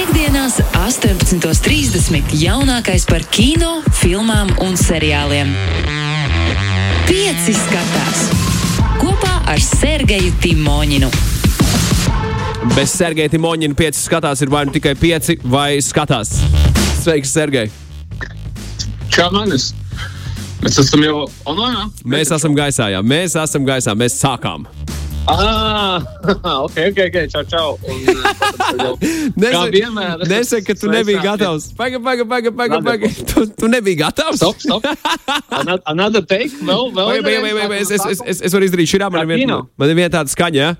Piektdienās, 18.30. jaunākais par kino, filmām un seriāliem. Pieci skatās kopā ar Sergeju Timoņinu. Bez Sergeja Timoņina pieci skatās, ir vai nu tikai pieci, vai skatās. Sveiks, Sergej! Čau, Magnus! Mēs esam jau online. Mēs esam gaisā, jā. Mēs esam gaisā, mēs sākām. Ah, ok, ok, ok, čau, čau. Vienmēr. Nesaki, ka tu nebiji gatavs. Pagaid, pagaid, pagaid, pagaid. Paga. Tu, tu nebiji gatavs? Stop, stop. Another, take, vēl, vēl. Pagaid, pagaid, pagaid, pagaid. Es, es, es, es varu izdarīt šī rāmā. Man ir viena tāda skaņa.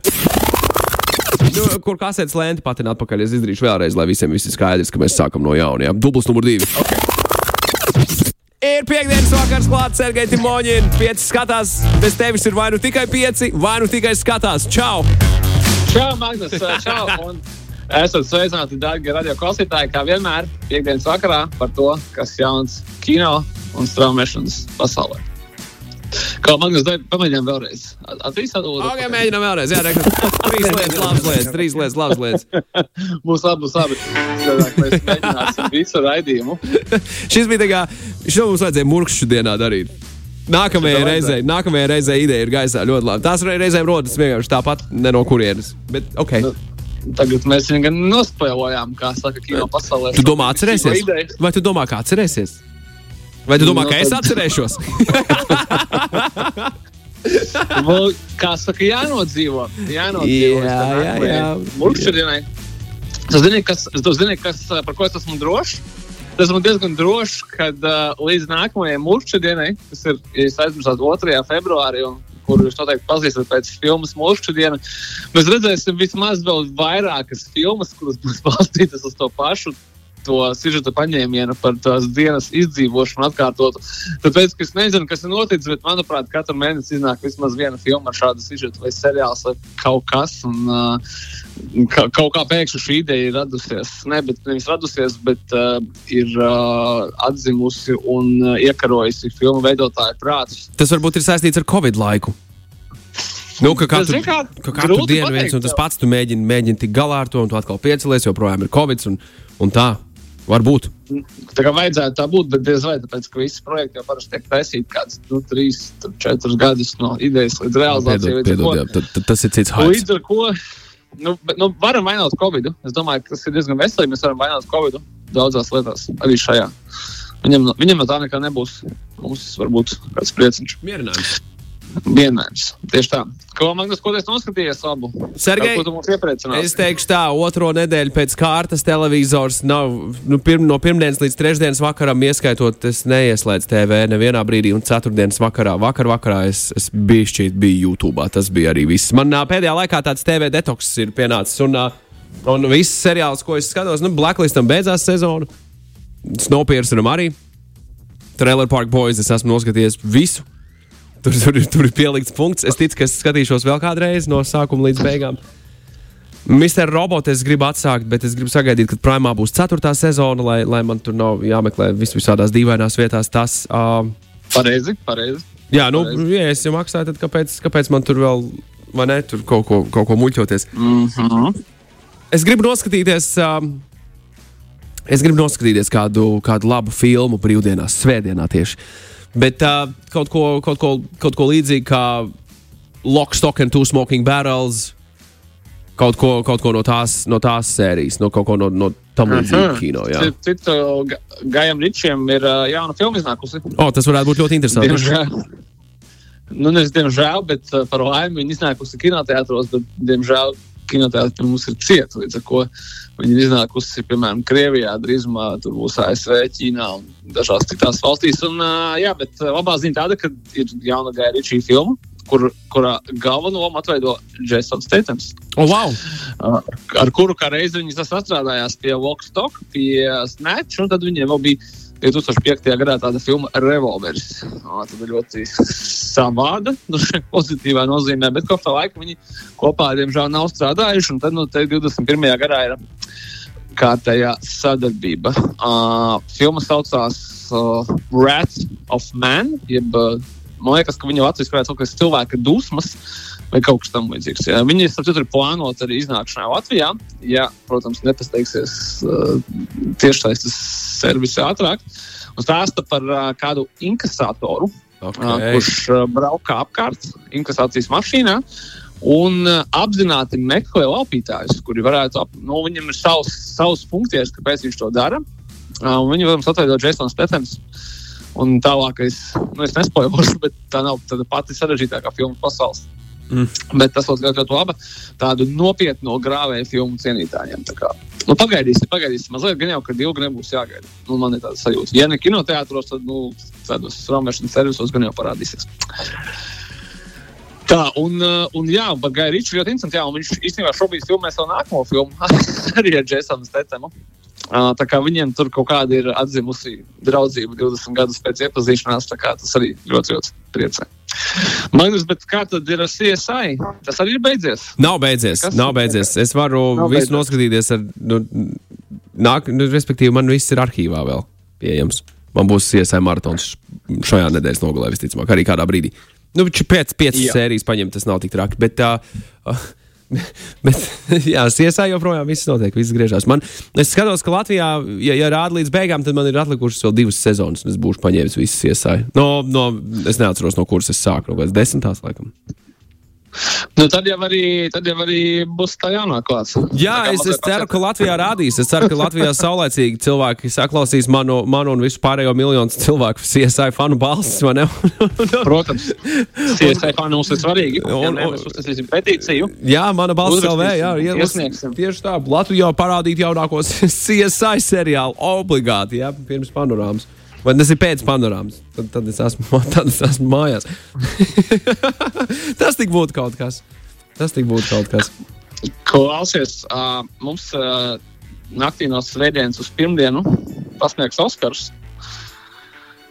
Nu, kur kasētas lenti patināt atpakaļ? Es izdarīšu vēlreiz, lai visiem viss ir skaidrs, ka mēs sākam no jauna. Jā. Dubls numur divi. Okay. Ir piekdienas vakars, klāts Sergei Timoņin. Pieci skatās, bez tevis ir vai nu tikai pieci, vai nu tikai skatās. Čau! Čau, Magnus! Čau! Un esat sveicināti, dārgie radio klausītāji, kā vienmēr, piekdienas vakarā par to, kas jauns kino un straumēšanas pasaulē. Kā Magnus, pamēģinām vēlreiz. Atrīs atdod. Ok, mēģinām vēlreiz. Jā, reku. Trīs lietas, labas lietas. Trīs lietas, labas lietas. Būs labi, būs labi. Mēs mēģināsim visu raidījumu. Šis bija tā kā, šo mums vajadzēja murkšķu dienā darīt. Nākamajai reizei, nākamajai reizei ideja ir gaisā ļoti labi. Tās reizēm rodas vienkārši tāpat, no kurienes. Bet, ok. Nu, Tagad mēs viņu gan nospēlējām, kā saka, kino pasaulē. Tu domā, atcerēsies? Vai tu domā, kā atcerēsies? Vai tu domā, no, ka es atcerēšos? Vēl, kā saka, jānodzīvo. jānodzīvo jā, jā, jā. Mūžšķienai. Tu zini, kas, tu zini, kas, par ko es esmu drošs? Es esmu diezgan drošs, ka uh, līdz nākamajai mūžšķienai, kas ir, ja es aizmirsu, 2. februārī, un kuru jūs noteikti pazīstat pēc filmas Mūžu diena. Mēs redzēsim vismaz vēl vairākas filmas, kuras būs balstītas uz to pašu to sižeta paņēmienu par tās dienas izdzīvošanu atkārtotu. Tāpēc, es nezinu, kas ir noticis, bet, manuprāt, katru mēnesi iznāk vismaz viena filma ar šādu sižetu vai seriāls vai kaut kas. Un, uh, ka, kaut kā pēkšņi šī ideja ir radusies. Ne, bet nevis radusies, bet uh, ir uh, atzimusi un uh, iekarojusi filmu veidotāju prātus. Tas varbūt ir saistīts ar Covid laiku. Nu, ka katru, kā, ka katru dienu viens un tas pats, tu mēģini, mēģini tikt galā ar to, un tu atkal piecelies, joprojām ir Covid un, un tā. Varbūt. Tā kā vajadzētu tā būt, bet diez vai tāpēc, ka visi projekti jau parasti tiek taisīti kāds nu, 3, 4 gadus no idejas līdz realizācijai. Piedod, piedod, jā, tad, tad tas ir cits haids. Līdz ar ko nu, bet, nu, varam vainot Covid. Es domāju, ka tas ir diezgan veselīgi. Mēs varam vainot Covid daudzās lietās, arī šajā. Viņam, viņam no tā nekā nebūs. Mums varbūt kāds prieciņš. Mierinājums. Vienmēr. Tieši tā. Ko Magnus, ko es noskatījos labu? Sergei? Es teikšu tā, otro nedēļu pēc kārtas televizors nav, nu, pirm, no pirmdienas līdz trešdienas vakaram ieskaitot, es neieslēdzu TV nevienā brīdī, un ceturtdienas vakarā, vakar vakarā es, es biju šķiet, biju YouTube, tas bija arī viss. Man pēdējā laikā tāds TV detoks ir pienācis, un, un viss seriāls, ko es skatos, nu, Blacklistam beidzās sezonu, Snowpierceram arī, Trailer Park Boys, es esmu noskatījies visu. Tur, tur, tur ir pielikts punkts. Es ticu, ka es skatīšos vēl kādreiz no sākuma līdz beigām. Mister Robot es gribu atsākt, bet es gribu sagaidīt, kad Primā būs ceturtā sezona, lai, lai man tur nav jāmeklē vis visādās dīvainās vietās. Tas, uh, pareizi, pareizi. Jā, nu, pareizi. ja es jau maksāju, tad kāpēc, kāpēc man tur vēl, vai ne, tur kaut ko, kaut ko muļķoties? Mm -hmm. Es gribu noskatīties. Uh, Es gribu noskatīties kādu, kādu labu filmu brīvdienās, svētdienā tieši. Uh, Bet uh, kaut, ko, kaut, ko, kaut ko līdzīgu kā Lock, Stock and Two Smoking Barrels. Kaut ko, kaut ko no, tās, no tās sērijas, no kaut ko no, no tam līdzīga kino. Citu Gājam Ričiem ir uh, jauna filma iznākusi. O, tas varētu būt ļoti interesanti. Diemžēl, nu, nezinu, diemžēl bet uh, par laimi viņi iznākusi kinoteātros, bet diemžēl kinoteātris mums ir cieta. Līdz ar to viņi ir iznākusi piemēram Krievijā, drīzumā tur būs ASV, Ķīnā un dažās citās valstīs. Un, jā, bet labā ziņa tāda, ka ir jauna Gaja Ričija filma. Kur, kurā galveno lomu atveido Jasons Steitens. Oh, wow. Ar kuru kā reizi viņi sastrādājās pie Walkstock, pie Snatch, un tad viņiem vēl bija 2005. gadā tāda filma Revolveris. O, tā bija ļoti savāda, nu, pozitīvā nozīmē, bet kopš tā laika viņi kopā, diemžēl, nav strādājuši. Tad, nu, 21. gadā ir kārtējā sadarbība. Uh, filma saucās uh, Wrath of Man, jeb uh, Man liekas, ka viņa Latvijas varētu kaut kas cilvēka dusmas vai kaut kas tamlīdzīgs. Ja. Viņi ir plānoti arī iznākšanā Latvijā, ja, protams, nepasteigsies uh, tiešsaistes servisi ātrāk. Un stāsta par uh, kādu inkasatoru, Okay. uh, kurš uh, brauka apkārt inkasācijas mašīnā. Un uh, apzināti meklē laupītājus, kuri varētu, ap, nu, viņam ir savs, savs funkcijas, kāpēc viņš to dara. Uh, un viņi, protams, atveido Jasons Stephens. Un tālākais, nu, es nespoilošu, bet tā nav pati sarežģītākā filmu pasaules. Mm. Bet tas būs ļoti labi. Tādu nopietnu grāvēju filmu cienītājiem. Tā kā, Nu, pagaidīsim, pagaidīsim. Mazliet gan jau, ka ilgi nebūs jāgaida. Nu, man ir tāds sajūta. Ja ne kinoteātros, tad nu, tādos straumēšanas servisos gan jau parādīsies. Tā, un, uh, un jā, bet Gaja Ričs ļoti interesanti. Jā, viņš īstenībā šobrīd filmē savu nākamo filmu arī ar Jasonu Stetemu. Uh, tā kā viņiem tur kaut kāda ir atzimusi draudzība 20 gadus pēc iepazīšanās, kā tas arī ļoti, ļoti priecē. Magnus, bet kā tad ir ar CSI? Tas arī ir beidzies. Nav beidzies. Kas? Nav beidzies. Es varu Nav visu beidzies. noskatīties. Ar, nu, nāk, nu, respektīvi, man viss ir arhīvā vēl pieejams. Man būs CSI maratons šajā nedēļas nogalē, visticamāk, arī kādā brīdī. Nu, viņš pēc piecas sērijas paņemt, tas nav tik traki. Bet, uh, bet jā, CSI joprojām viss notiek, viss griežās. Man, es skatos, ka Latvijā, ja, ja rāda līdz beigām, tad man ir atlikušas vēl divas sezonas, un es būšu paņēmis visas CSI. No, no, es neatceros, no kuras es sāku, no kādas desmitās, laikam. Nu, tad, jau arī, tad jau arī būs tā jaunā klāta. Jā, es, es ceru, ka Latvijā rādīs. Es ceru, ka Latvijā saulēcīgi cilvēki saklausīs manu, manu un visu pārējo miljonu cilvēku CSI fanu balsis. Protams, CSI fani mums ir svarīgi. Ja Un- un- mēs uztaisīsim petīciju. Jā, mana balss LV. Jā, iesniegsim. tieši tā. Latvijā parādīt jaunākos CSI seriālu obligāti, jā, pirms panorāmas. Vai tas ir pēc panorāmas? Tad, tad, es esmu, tad es esmu mājās. tas tik būtu kaut kas. Tas tik būtu kaut kas. Klausies, uh, mums uh, naktī no svētdienas uz pirmdienu pasniegs Oskars.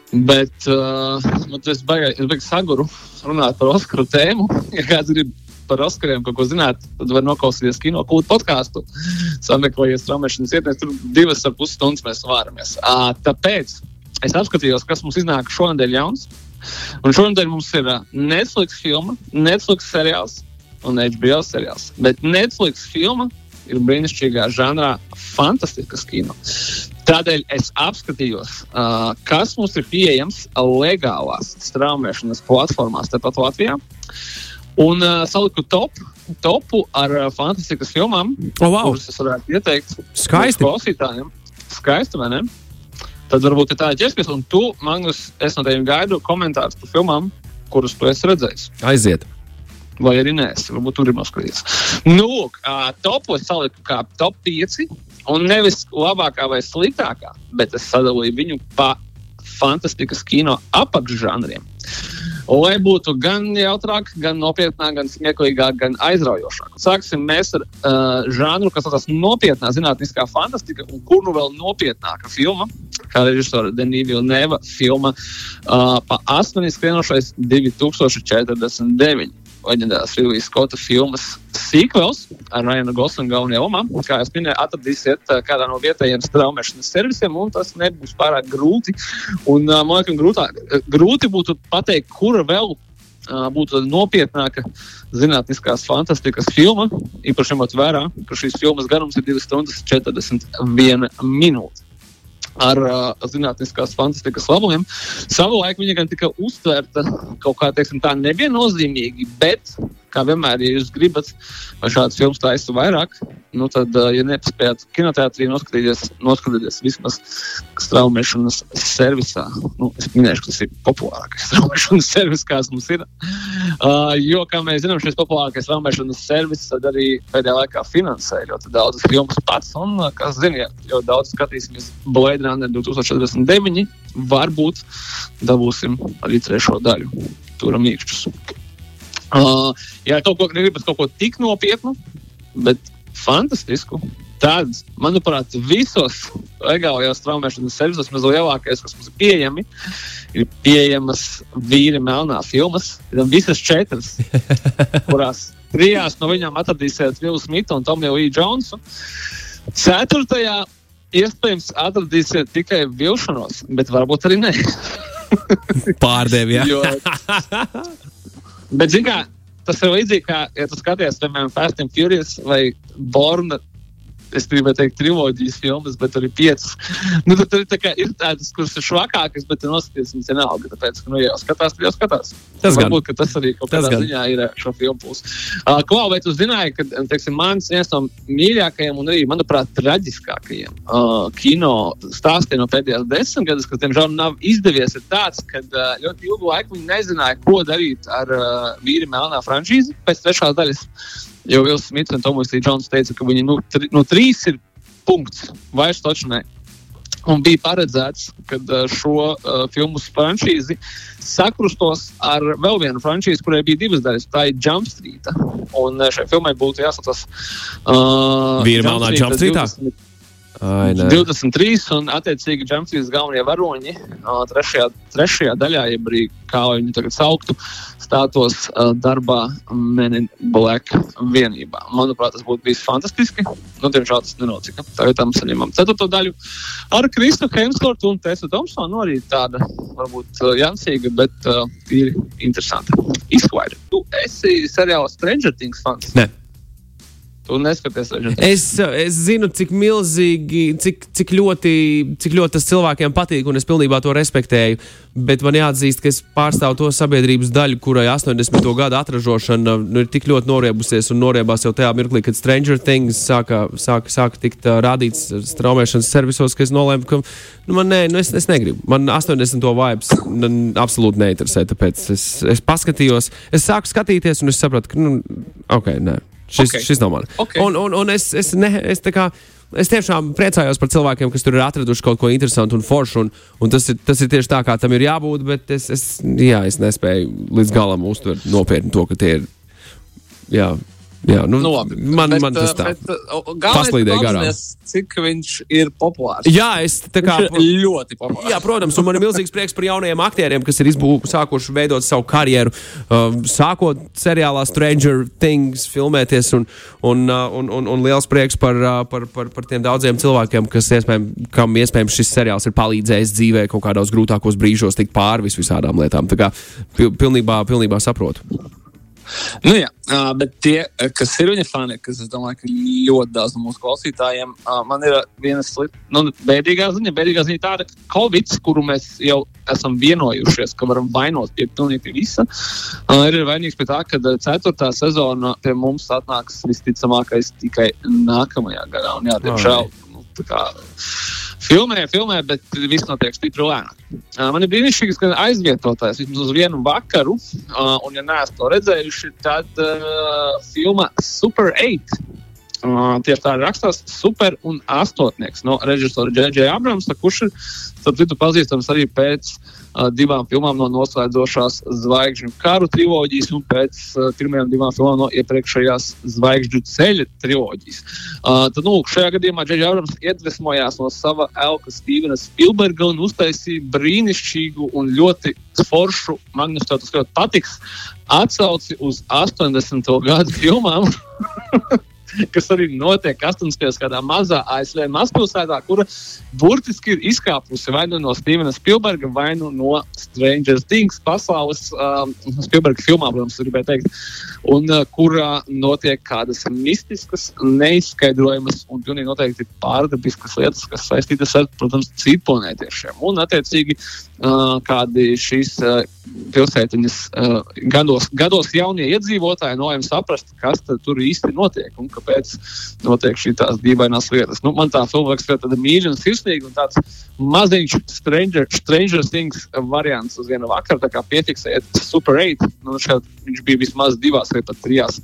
Bet uh, baigi, es baigi saguru runāt par Oskaru tēmu. Ja kāds grib par Oskariem kaut ko zināt, tad var noklausīties kino kūtu podkāstu. Sameklējies straumēšanas ietnes, tur divas ar pus stundas mēs vāramies. Uh, tāpēc es apskatījos, kas mums iznāk šonadēļ jauns. Un šonadēļ mums ir uh, Netflix filma, Netflix seriāls un HBO seriāls. Bet Netflix filma ir brīnišķīgā žanrā, fantastiskas kino. Tādēļ es apskatījos, uh, kas mums ir pieejams legālās straumēšanas platformās, tepat Latvijā. Un uh, saliku top, topu ar uh, fantastiskas filmām, Oh, wow. kuras es varētu ieteikt Skaisti. klausītājiem. Skaisti, vai ne? Tad varbūt ir tā ķerties, un tu, Magnus, es no tevis gaidu komentārus par filmām, kuras tu esi redzējis. Aiziet. Vai arī nē, varbūt tur ir noskatījies. Nu, uh, topu es saliku kā top 5. Un nevis labākā vai sliktākā, bet es sadalīju viņu pa fantastiskas kino apakšžanriem. Lai būtu gan jautrāk, gan nopietnāk, gan smieklīgāk, gan aizraujošāk. Sāksim mēs ar uh, žanru, kas saucas nopietnā zinātniskā fantastika, un kur nu vēl nopietnāka filma, kā režisora Denīvija Neva filma uh, pa 8 skrienošais 2049 leģendārās Rilijas Skota filmas sequels ar Ryanu Goslingu galvenajā lomā. Kā jau minēju, atradīsiet ā, kādā no vietējiem straumēšanas servisiem, un tas nebūs pārāk grūti. Un, ā, man liekas, grūtāk, grūti būtu pateikt, kura vēl būtu nopietnāka zinātniskās fantastikas filma. Īpaši ņemot vērā, ka šīs filmas garums ir 2 stundas 41 minūtes ar uh, zinātniskās fantastikas labumiem. Savulaik viņa gan tika uztvērta kaut kā teiksim, tā neviennozīmīgi, bet, kā vienmēr, ja jūs gribat, šādas filmas taisa vairāk, nu tad, uh, ja nepaspējat kinoteātrī noskatīties, noskatīties vismaz straumēšanas servisā. Nu, es minēšu, ka tas ir populārākais straumēšanas servis, kāds mums ir. Uh, jo, kā mēs zinām, šis populārākais straumēšanas servis arī pēdējā laikā finansē ļoti daudzas filmas pats. Un, uh, kas zina, ja jau daudz skatīsimies Blade Runner 2049, varbūt dabūsim arī trešo daļu. Turam īkšķus. Uh, ja kaut ko gribat, kaut ko tik nopietnu, bet fantastisku, tad, manuprāt, visos legālajos traumēšanas servisos, mazliet lielākais, kas mums ir pieejami, ir pieejamas vīri melnā filmas. Ir visas četras, kurās trijās no viņām atradīsiet Vilnu Smitu un Tomiju Lee Jonesu. Ceturtajā iespējams atradīsiet tikai vilšanos, bet varbūt arī ne. Pārdevi, jā. Jo, bet, zini, kā, tas ir līdzīgi, kā, ja tu skaties, piemēram, Fast and Furious vai Borna es gribēju teikt, triloģijas filmas, bet tur ir piecas. Nu, tur ir, tā ir tādas, kuras ir švakākas, bet noskaties viņas vienalga. Tāpēc, ka, nu, jau skatās, tur jau skatās. Tas Varbūt, ka tas arī kaut kādā ziņā ir šo filmu pusi. Uh, Klau, vai tu zināji, ka teiksim, mans viens no mīļākajiem un arī, manuprāt, traģiskākajiem uh, kino stāstiem no pēdējās desmitgades, kas, diemžēl, nav izdevies, ir tāds, ka uh, ļoti ilgu laiku viņi nezināja, ko darīt ar uh, vīri melnā franšīzi pēc trešās daļas. Jo Vils Smits un Toms Līdžons teica, ka viņi nu, tri, nu, trīs ir punkts, vairs taču ne. Un bija paredzēts, ka šo uh, filmu franšīzi sakrustos ar vēl vienu franšīzi, kurai bija divas daļas. Tā ir Jump Street. Un šai filmai būtu jāsaucas uh, Vīri melnā Jump Streetā. 20, Ai, nē. 23 un attiecīgi Džemsīs galvenie varoņi trešajā, trešajā daļā, jeb arī kā viņi tagad sauktu, stātos uh, darbā Men in Black vienībā. Manuprāt, tas būtu bijis fantastiski. Nu, diemžēl tas nenotika. Tagad tam saņemam ceturto daļu ar Kristu Hemskortu un Tesu Thompsonu. Nu, arī tāda varbūt uh, jansīga, bet uh, ir interesanta. Izklaide. Tu esi seriāla Stranger Things fans? Nē. Neskaties, es, es zinu, cik milzīgi, cik, cik, ļoti, cik ļoti tas cilvēkiem patīk, un es pilnībā to respektēju. Bet man jāatzīst, ka es pārstāvu to sabiedrības daļu, kurai 80. gada atražošana nu, ir tik ļoti noriebusies un noriebās jau tajā mirklī, kad Stranger Things sāka, sāka, sāka tikt rādīts straumēšanas servisos, ka es nolēmu, ka nu, man, nē, nu, es, es negribu. Man 80. vibes absolūti neinteresē. Tāpēc es, es paskatījos, es sāku skatīties, un es sapratu, ka, nu, ok, nē. Šis, okay. šis nav man. Okay. Un, un, un es, es, ne, es, kā, es tiešām priecājos par cilvēkiem, kas tur ir atraduši kaut ko interesantu un foršu. Un, un tas, ir, tas ir tieši tā, kā tam ir jābūt. Bet es, es, jā, es nespēju līdz galam uztvert nopietni to, ka tie ir. Jā, Jā, nu, nu, labi, man, bet, man tas tā paslīdēja garām. Cik viņš ir populārs? Jā, es tā kā ļoti populārs. Jā, protams, un man ir milzīgs prieks par jaunajiem aktieriem, kas ir izbū, sākuši veidot savu karjeru, uh, sākot seriālā Stranger Things filmēties, un, un, uh, un, un, un liels prieks par, uh, par, par, par tiem daudziem cilvēkiem, kas iespējams, kam iespējams šis seriāls ir palīdzējis dzīvē kaut kādos grūtākos brīžos tikt pāri vis visādām lietām. Tā kā pilnībā, pilnībā saprotu. Nu, jā, bet tie, kas ir viņa fani, kas domāju, ka ļoti daudz no mūsu klausītājiem, man ir viena nu, bēdīgā ziņa, bēdīgā ziņa tāda, ka Covid, kuru mēs jau esam vienojušies, ka varam vainot pie pilnīgi visa, ir vainīgs pie tā, ka ceturtā sezona pie mums atnāks visticamākais tikai nākamajā gadā. Un, jā, diemžēl, nu, tā kā filmē, filmē, bet viss notiek stipri lēnāk. Uh, man ir brīnišķīgs, ka aizvietotājs vismaz uz vienu vakaru, uh, un, ja neesat to redzējuši, tad uh, filma Super 8. Uh, tieši tā rakstās super un astotnieks no režisora Džeģa Abramsa, kurš ir, starp citu, pazīstams arī pēc uh, divām filmām no noslēdzošās zvaigžņu karu triloģijas un pēc uh, pirmajām divām filmām no iepriekšējās zvaigžņu ceļa triloģijas. Uh, tad, nu, šajā gadījumā Džeģa Abrams iedvesmojās no sava elka Stevena Spielberga un uztaisīja brīnišķīgu un ļoti foršu, Magnus, tev tas ļoti patiks, atsauci uz 80. gadu filmām. kas arī notiek 80. gadā mazā ASV mazpilsētā, kura burtiski ir izkāpusi vai nu no Stevena Spielberga, vai nu no Stranger Things pasaules, um, Spielberga filmā, protams, gribēju teikt, un uh, kurā notiek kādas mistiskas, neizskaidrojamas un pilnīgi noteikti pārdabiskas lietas, kas saistītas ar, protams, citplanētiešiem. Un, attiecīgi, uh, kādi šīs uh, pilsētiņas uh, gados, gados jaunie iedzīvotāji nolēma saprast, kas tur īsti notiek un kāpēc notiek šīs dīvainās lietas. Nu, man tā liekas tāda mīļa un sirsnīga un tāds maziņš Stranger, Stranger Things variants uz vienu vakaru, tā kā piefiksēt Super 8. Nu, šeit viņš bija vismaz divās vai pat trijās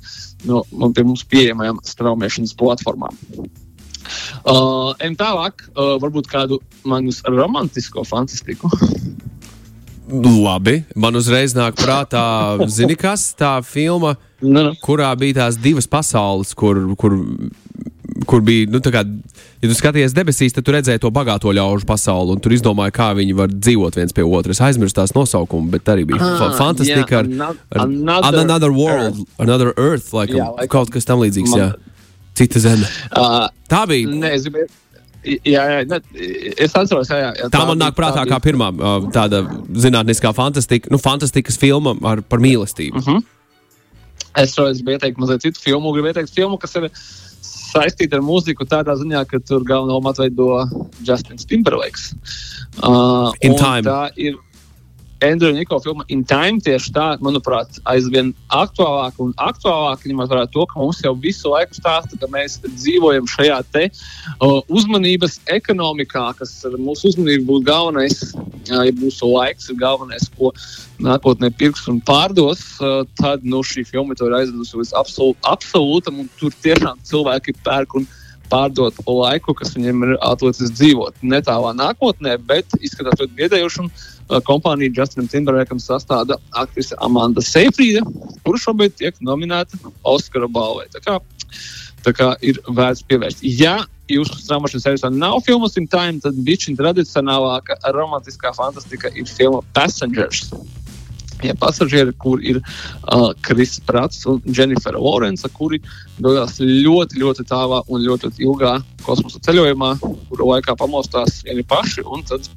no, no pie mums pieejamajām straumēšanas platformām. Uh, tālāk, uh, varbūt kādu manus romantisko fantastiku. Labi, man uzreiz nāk prātā, zini, kas tā filma, no, no. kurā bija tās divas pasaules, kur, kur, kur bija, nu, tā kā, ja tu skaties debesīs, tad tu redzēji to bagāto ļaužu pasauli, un tur izdomāji, kā viņi var dzīvot viens pie otra. Es aizmirsu tās nosaukumu, bet arī bija ah, fantastiski yeah, ar, ar another, another world, earth. another earth, laikam, yeah, like, kaut kas tam līdzīgs, man, jā. Cita zeme. Uh, tā bija. Ne, es gribēju Jā, jā, ne, es atceros, jā, tā, tā man nāk prātā kā pirmā tāda zinātniskā fantastika, nu, fantastikas filma ar, par mīlestību. Uh -huh. Es šoreiz gribu ieteikt mazliet citu filmu, gribu ieteikt filmu, kas ir saistīta ar mūziku tādā ziņā, ka tur galveno lomu atveido Justins Timberlakes. Uh, In time. Tā ir Andrew Niko filma In Time tieši tā, manuprāt, aizvien aktuālāk un aktuālāk, ņemot vērā to, ka mums jau visu laiku stāsta, ka mēs dzīvojam šajā te uh, uzmanības ekonomikā, kas ar mūsu uzmanību būs galvenais, uh, ja mūsu laiks ir galvenais, ko nākotnē pirks un pārdos, uh, tad nu, šī filma to ir aizvedusi līdz absol absolūtam, un tur tiešām cilvēki pērk un pārdot laiku, kas viņiem ir atlicis dzīvot. Ne tālā nākotnē, bet izskatās ļoti biedējoši. Uh, kompāniju Justinam Timberlakam sastāda aktrise Amanda Seyfrīda, kurš šobrīd tiek nominēta Oskara balvai. Tā kā, tā kā ir vērts pievērst. Ja jūsu strāmošanas servisā nav filmas in time, tad bišķiņa tradicionālākā romantiskā fantastika ir filma Passengers. Ja pasažieri, kur ir uh, Kris Prats un Jennifer Lorence, kuri dodas ļoti, ļoti tālā un ļoti, ļoti ilgā kosmosa ceļojumā, kuru laikā pamostās vieni paši. Tad,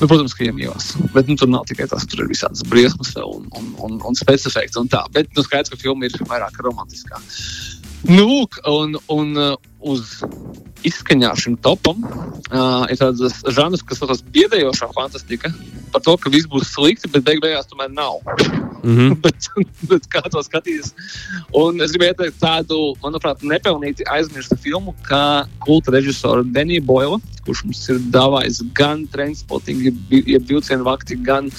nu, protams, ka iemīlās. Bet nu, tur nav tikai tas, tur ir visādas briesmas un, un, un, un specifiks un tā. Bet nu, skaidrs, ka filma ir vairāk romantiskā. Nu, un, un uz izskaņā šim topam uh, ir tāds žanrs, kas saucas biedējošā fantastika. Par to, ka viss būs slikti, bet beig beigās tomēr nav. Mm -hmm. bet, bet kā to skatīties? Un es gribēju ieteikt tādu, manuprāt, nepelnīti aizmirstu filmu, kā kulta režisora Denija Boila, kurš mums ir dāvājis gan Transporting, jeb vilcienu vakti, gan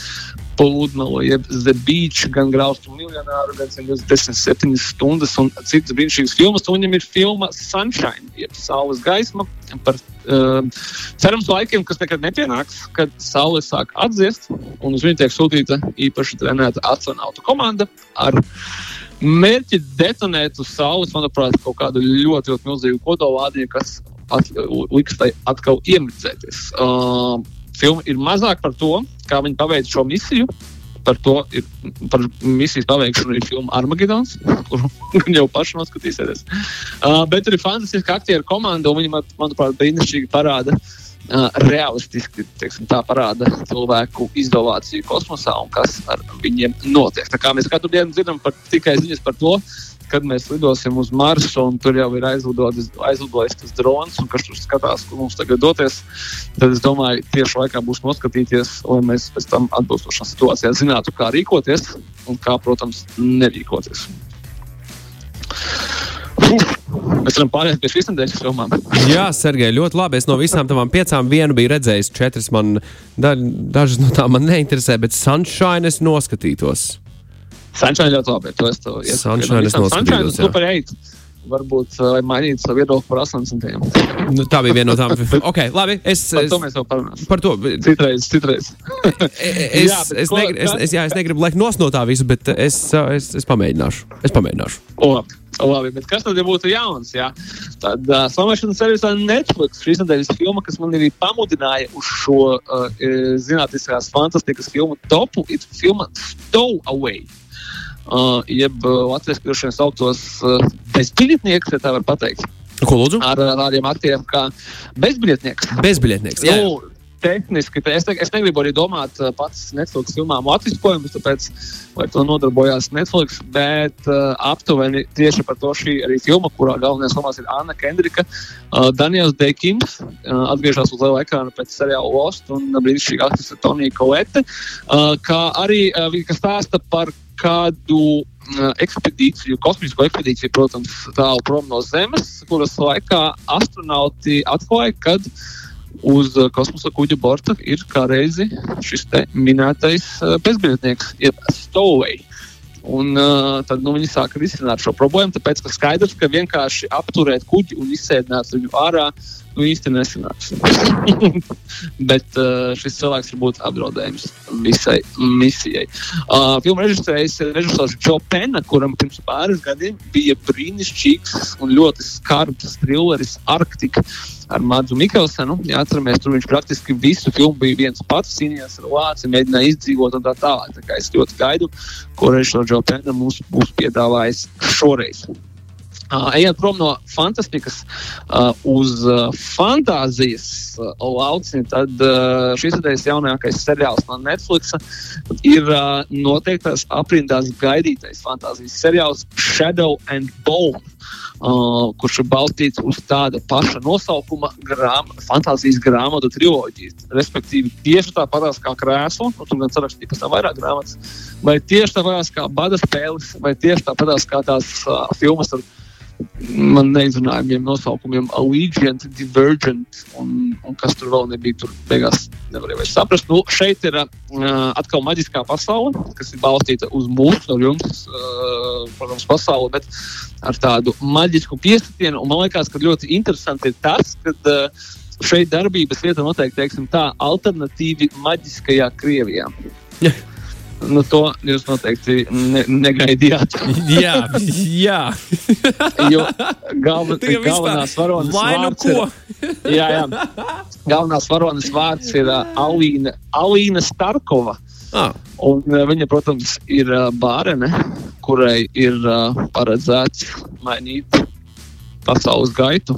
pludmali, jeb Beach, gan Graustu miljonāru, gan 107 stundas un citas brīnišķīgas filmas. Un viņam ir filma Sunshine, jeb Saules gaisma par uh, cerams laikiem, kas nekad nepienāks, kad Saule sāk atdziest un uz viņu tiek sūtīta īpaši trenēta astronautu komanda ar mērķi detonēt uz Saules, manuprāt, kaut kādu ļoti, ļoti milzīgu kodolādiņu, kas at, liks tai atkal iemirdzēties. Uh, filma ir mazāk par to, kā viņi paveica šo misiju. Par to ir par misijas paveikšanu ir filma Armagedons, kuru jau paši noskatīsieties. Uh, bet ir fantastiska aktieru komanda, un viņi, man, manuprāt, brīnišķīgi parāda uh, realistiski teiksim, parāda cilvēku izolāciju kosmosā un kas ar viņiem notiek. Tā kā mēs katru dienu dzirdam par, tikai ziņas par to, kad mēs lidosim uz Marsu, un tur jau ir aizlidojis, aizlidojis tas drons, un kas tur skatās, kur mums tagad doties, tad es domāju, tieši laikā būs noskatīties, lai mēs pēc tam atbilstošā situācijā zinātu, kā rīkoties un kā, protams, nerīkoties. Mēs varam pāriet pie šīs nedēļas filmām. Jā, Sergei, ļoti labi. Es no visām tavām piecām vienu biju redzējis, četras man, da, dažas no tām man neinteresē, bet Sunshine es noskatītos. Sunshine ļoti labi. To es to iesaku. Sunshine es noskatītos. Sunshine super 8. Varbūt uh, mainīt savu viedokli par 80. Nu, tā bija viena no tām. ok, labi. Es, par to mēs vēl parunāsim. par to. Citreiz, citreiz. Es, Jā, es, ko- negri, es, es, jā, es negribu laiku nost no tā visu, bet es, es, es pamēģināšu. Es pamēģināšu. Labi. Labi, bet kas tad ja būtu jauns? Jā? Tad uh, slavēšanas servisā Netflix šīs nedēļas filma, kas man arī pamudināja uz šo uh, zinātniskās fantastikas filmu topu, ir filma Stowaway. Uh, jeb uh, latviešu vien saucos uh, bezbiļetnieks, ja tā var pateikt. Ko lūdzu? Ar uh, tādiem aktieriem kā bezbiļetnieks. Bezbiļetnieks. Jā. Nu, tehniski, te- es, ne, es negribu arī domāt uh, pats Netflix filmām latviskojumus, tāpēc, lai to nodarbojās Netflix, bet uh, aptuveni tieši par to šī arī filma, kurā galvenais lomās ir Anna Kendrika, uh, Daniels Deikins, uh, atgriežas uz liela ekrāna pēc seriāla Lost un brīnišķīga aktrise Tonija Kolete, uh, kā arī uh, viņa stāsta par kādu uh, ekspedīciju, kosmisko ekspedīciju, protams, tālu prom no Zemes, kuras laikā astronauti atklāja, kad uz uh, kosmosa kuģa borta ir kā reizi šis minētais uh, bezbiļetnieks, jeb Stowaway. Un, uh, tad nu, viņi sāka risināt šo problēmu, tāpēc ka skaidrs, ka vienkārši apturēt kuģi un izsēdināt viņu ārā nu, īsti nesanāks. Bet uh, šis cilvēks var būt apdraudējums visai misijai. Uh, filmu režisējis ir režisors Joe Penna, kuram pirms pāris gadiem bija brīnišķīgs un ļoti skarbs trilleris Arktika ar Mārtu Mikkelsenu. Jā, atceramies, tur viņš praktiski visu filmu bija viens pats, cīnījās ar lāci, mēģināja izdzīvot un tā tālāk. Tā kā es ļoti gaidu, ko režisors Joe Penna mums būs piedāvājis šoreiz. Ejot prom no fantastikas uz fantāzijas lauciņa, tad šis idejas jaunākais seriāls no Netflix ir noteiktās aprindās gaidītais fantāzijas seriāls Shadow and Bone. Uh, kurš ir balstīts uz tāda paša nosaukuma grāma, fantāzijas grāmatu triloģiju. Respektīvi, tieši tāpat kā krēsla, nu, tur gan sarakstīts, ka tā vairāk grāmatas, vai tieši tāpat kā bada spēles, vai tieši tāpat kā tās uh, filmas ar man neizrunājumiem nosaukumiem Allegiant, Divergent un, un kas tur vēl nebija. Tur beigās nevarēja saprast. Nu, šeit ir uh, atkal maģiskā pasaule, kas ir balstīta uz mūsu, no jums, uh, protams, pasauli, bet ar tādu maģisku piesitienu. Un man liekas, ka ļoti interesanti ir tas, ka uh, šeit darbības vieta noteikti, teiksim tā, alternatīvi maģiskajā Krievijā. Nu, to jūs noteikti ne, negaidījāt. jā, jā. jo galva, galvenās varonas vārds ir, jā, jā. Galvenās varonas vārds ir uh, Alīna, Alīna Starkova. Ah. Un, uh, viņa, protams, ir uh, bārene, kurai ir uh, paredzēts mainīt pasaules gaitu.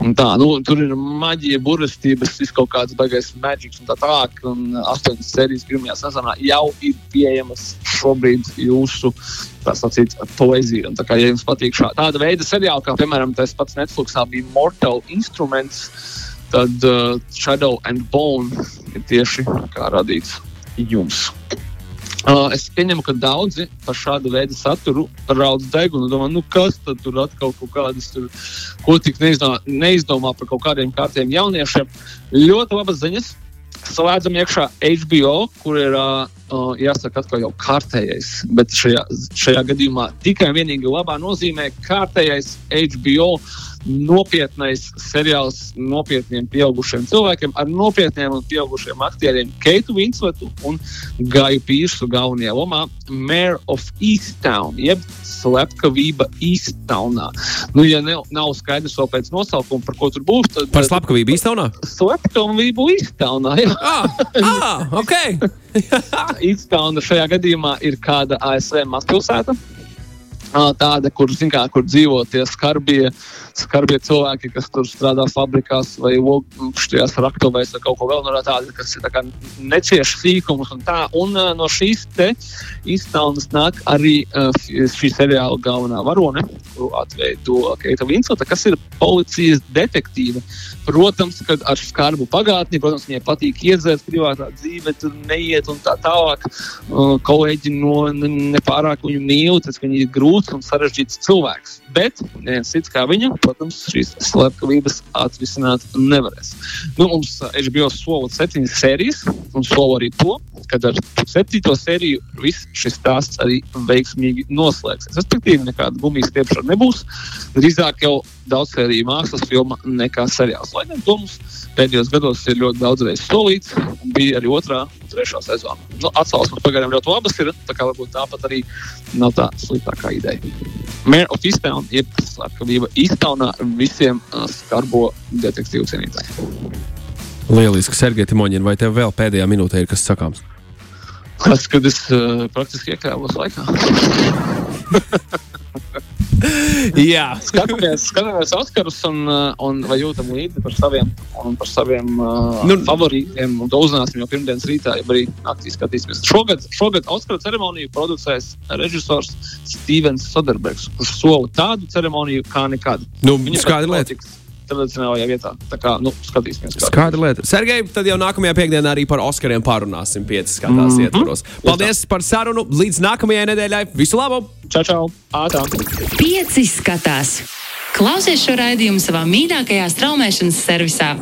Tā, nu, tur ir maģija, burvestības, kaut kāds baigais maģisks un tā tālāk. Un astoņas sērijas pirmajā sezonā jau ir pieejamas šobrīd jūsu sacīt, poezija. Un tā kā ja jums patīk šā, tāda veida seriāli, kā piemēram tas pats Netflixā bija Mortal Instruments, tad uh, Shadow and Bone ir tieši radīts jums. Uh, es pieņemu, ka daudzi par šādu veidu saturu raudz degunu. Domā, nu kas tad tur atkal kaut kādas, tur, ko tik neizdomā, neizdomā par kaut kādiem kārtiem jauniešiem. Ļoti labas ziņas. Slēdzam iekšā HBO, kur ir uh, jāsaka, atkal jau kārtējais, bet šajā, šajā gadījumā tikai un vienīgi labā nozīmē kārtējais HBO nopietnais seriāls nopietniem pieaugušiem cilvēkiem ar nopietniem un pieaugušiem aktieriem Keitu Vinsletu un Gaju Pīrsu galvenajā lomā Mayor of Easttown, jeb slepkavība Easttownā. Nu, ja ne, nav skaidrs vēl pēc nosaukuma, par ko tur būs, tad. Par slepkavību Easttownā? Slepkavību Easttownā, jā. ah, ah, ok. Easttowna šajā gadījumā ir kāda ASV mazpilsēta tāda, kur, kā, kur dzīvo tie skarbie, skarbie cilvēki, kas tur strādā fabrikās vai šajās raktuvēs vai kaut ko vēl no tāda, kas ir tā necieš sīkumus un tā. Un uh, no šīs te izstādes nāk arī uh, šī seriāla galvenā varone, kuru atveido Keita Vinsota, kas ir policijas detektīva. Protams, kad ar skarbu pagātni, protams, viņai patīk iedzert privātā dzīve, tur neiet un tā tālāk. Uh, kolēģi no nepārāk viņu mīl, tas viņi ir grūts un sarežģīts cilvēks. Bet neviens cits kā viņa, protams, šīs slepkavības atrisināt nevarēs. Nu, mums HBO eh, sola septiņas sērijas, un sola arī to, ka ar septīto sēriju viss šis stāsts arī veiksmīgi noslēgsies. Respektīvi, nekāda gumijas stiepšana nebūs. Drīzāk jau daudz sēriju mākslas filma nekā seriāls. Lai gan to mums pēdējos gados ir ļoti daudz reizes solīts, un bija arī otrā un trešā sezona. Nu, Atsauksmes pagaidām ļoti labas ir, tā kā varbūt tāpat arī nav tā sliktākā ideja. Mare of Easttown ir slepkavība Easttownā visiem uh, skarbo detektīvu cienītājiem. Lieliski, Sergei Timoņin, vai tev vēl pēdējā minūtē ir kas sakāms? Tas, kad es uh, praktiski iekļāvos laikā. Jā, skatāmies, skatāmies Oskarus un, uh, un vai jūtam līdzi par saviem, par saviem uh, nu, favorītiem. To uzzināsim jau pirmdienas rītā, ja arī naktī skatīsimies. Šogad, šogad Oskaru ceremoniju producēs režisors Stevens Soderbergs, kurš sola tādu ceremoniju kā nekad. Nu, Viņa skaidra lieta. Notiks tradicionālajā vietā. Tā kā nu, skatīsimies. Skaidra lieta. Sergei, tad jau nākamajā piekdienā arī par Oskariem pārunāsim pieci skatās mm -hmm. ietvaros. Paldies par sarunu. Līdz nākamajai nedēļai. Visu labu! Čau, čau! Ātā! Pieci skatās! Klausies šo raidījumu savā mīļākajā straumēšanas servisā!